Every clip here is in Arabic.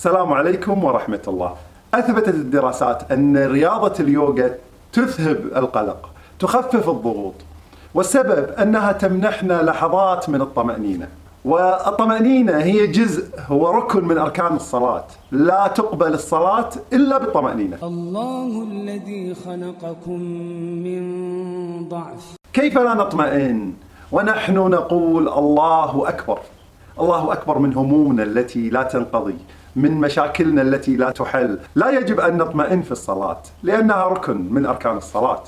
السلام عليكم ورحمة الله. أثبتت الدراسات أن رياضة اليوغا تذهب القلق، تخفف الضغوط، والسبب أنها تمنحنا لحظات من الطمأنينة. والطمأنينة هي جزء هو ركن من أركان الصلاة، لا تقبل الصلاة إلا بالطمأنينة. الله الذي خلقكم من ضعف كيف لا نطمئن ونحن نقول الله أكبر الله أكبر من همومنا التي لا تنقضي من مشاكلنا التي لا تحل. لا يجب أن نطمئن في الصلاة لأنها ركن من أركان الصلاة.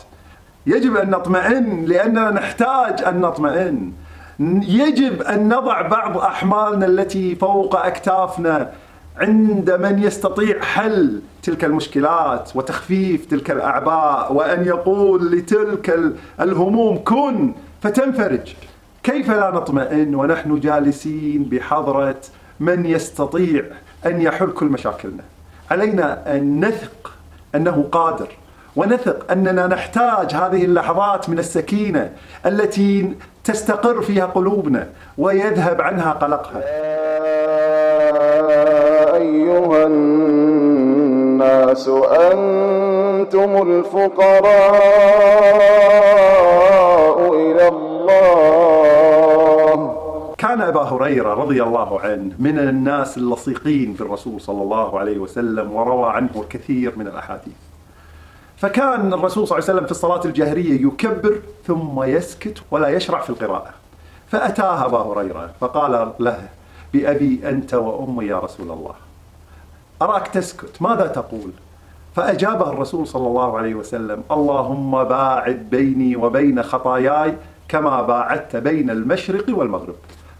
يجب أن نطمئن لأننا نحتاج أن نطمئن. يجب أن نضع بعض أحمالنا التي فوق أكتافنا عند من يستطيع حل تلك المشكلات وتخفيف تلك الأعباء وأن يقول لتلك ال- الهموم كن فتنفرج. كيف لا نطمئن ونحن جالسين بحضرة من يستطيع أن يحل كل مشاكلنا. علينا أن نثق أنه قادر ونثق أننا نحتاج هذه اللحظات من السكينة التي تستقر فيها قلوبنا ويذهب عنها قلقها. يا أيها الناس أنتم الفقراء. كان أبا هريرة رضي الله عنه من الناس اللصيقين في الرسول صلى الله عليه وسلم وروى عنه الكثير من الأحاديث. فكان الرسول صلى الله عليه وسلم في الصلاة الجهرية يكبر ثم يسكت ولا يشرع في القراءة. فأتاه أبا هريرة فقال له بأبي أنت وأمي يا رسول الله. أراك تسكت ماذا تقول؟ فأجابه الرسول صلى الله عليه وسلم: اللهم باعد بيني وبين خطاياي كما باعدت بين المشرق والمغرب.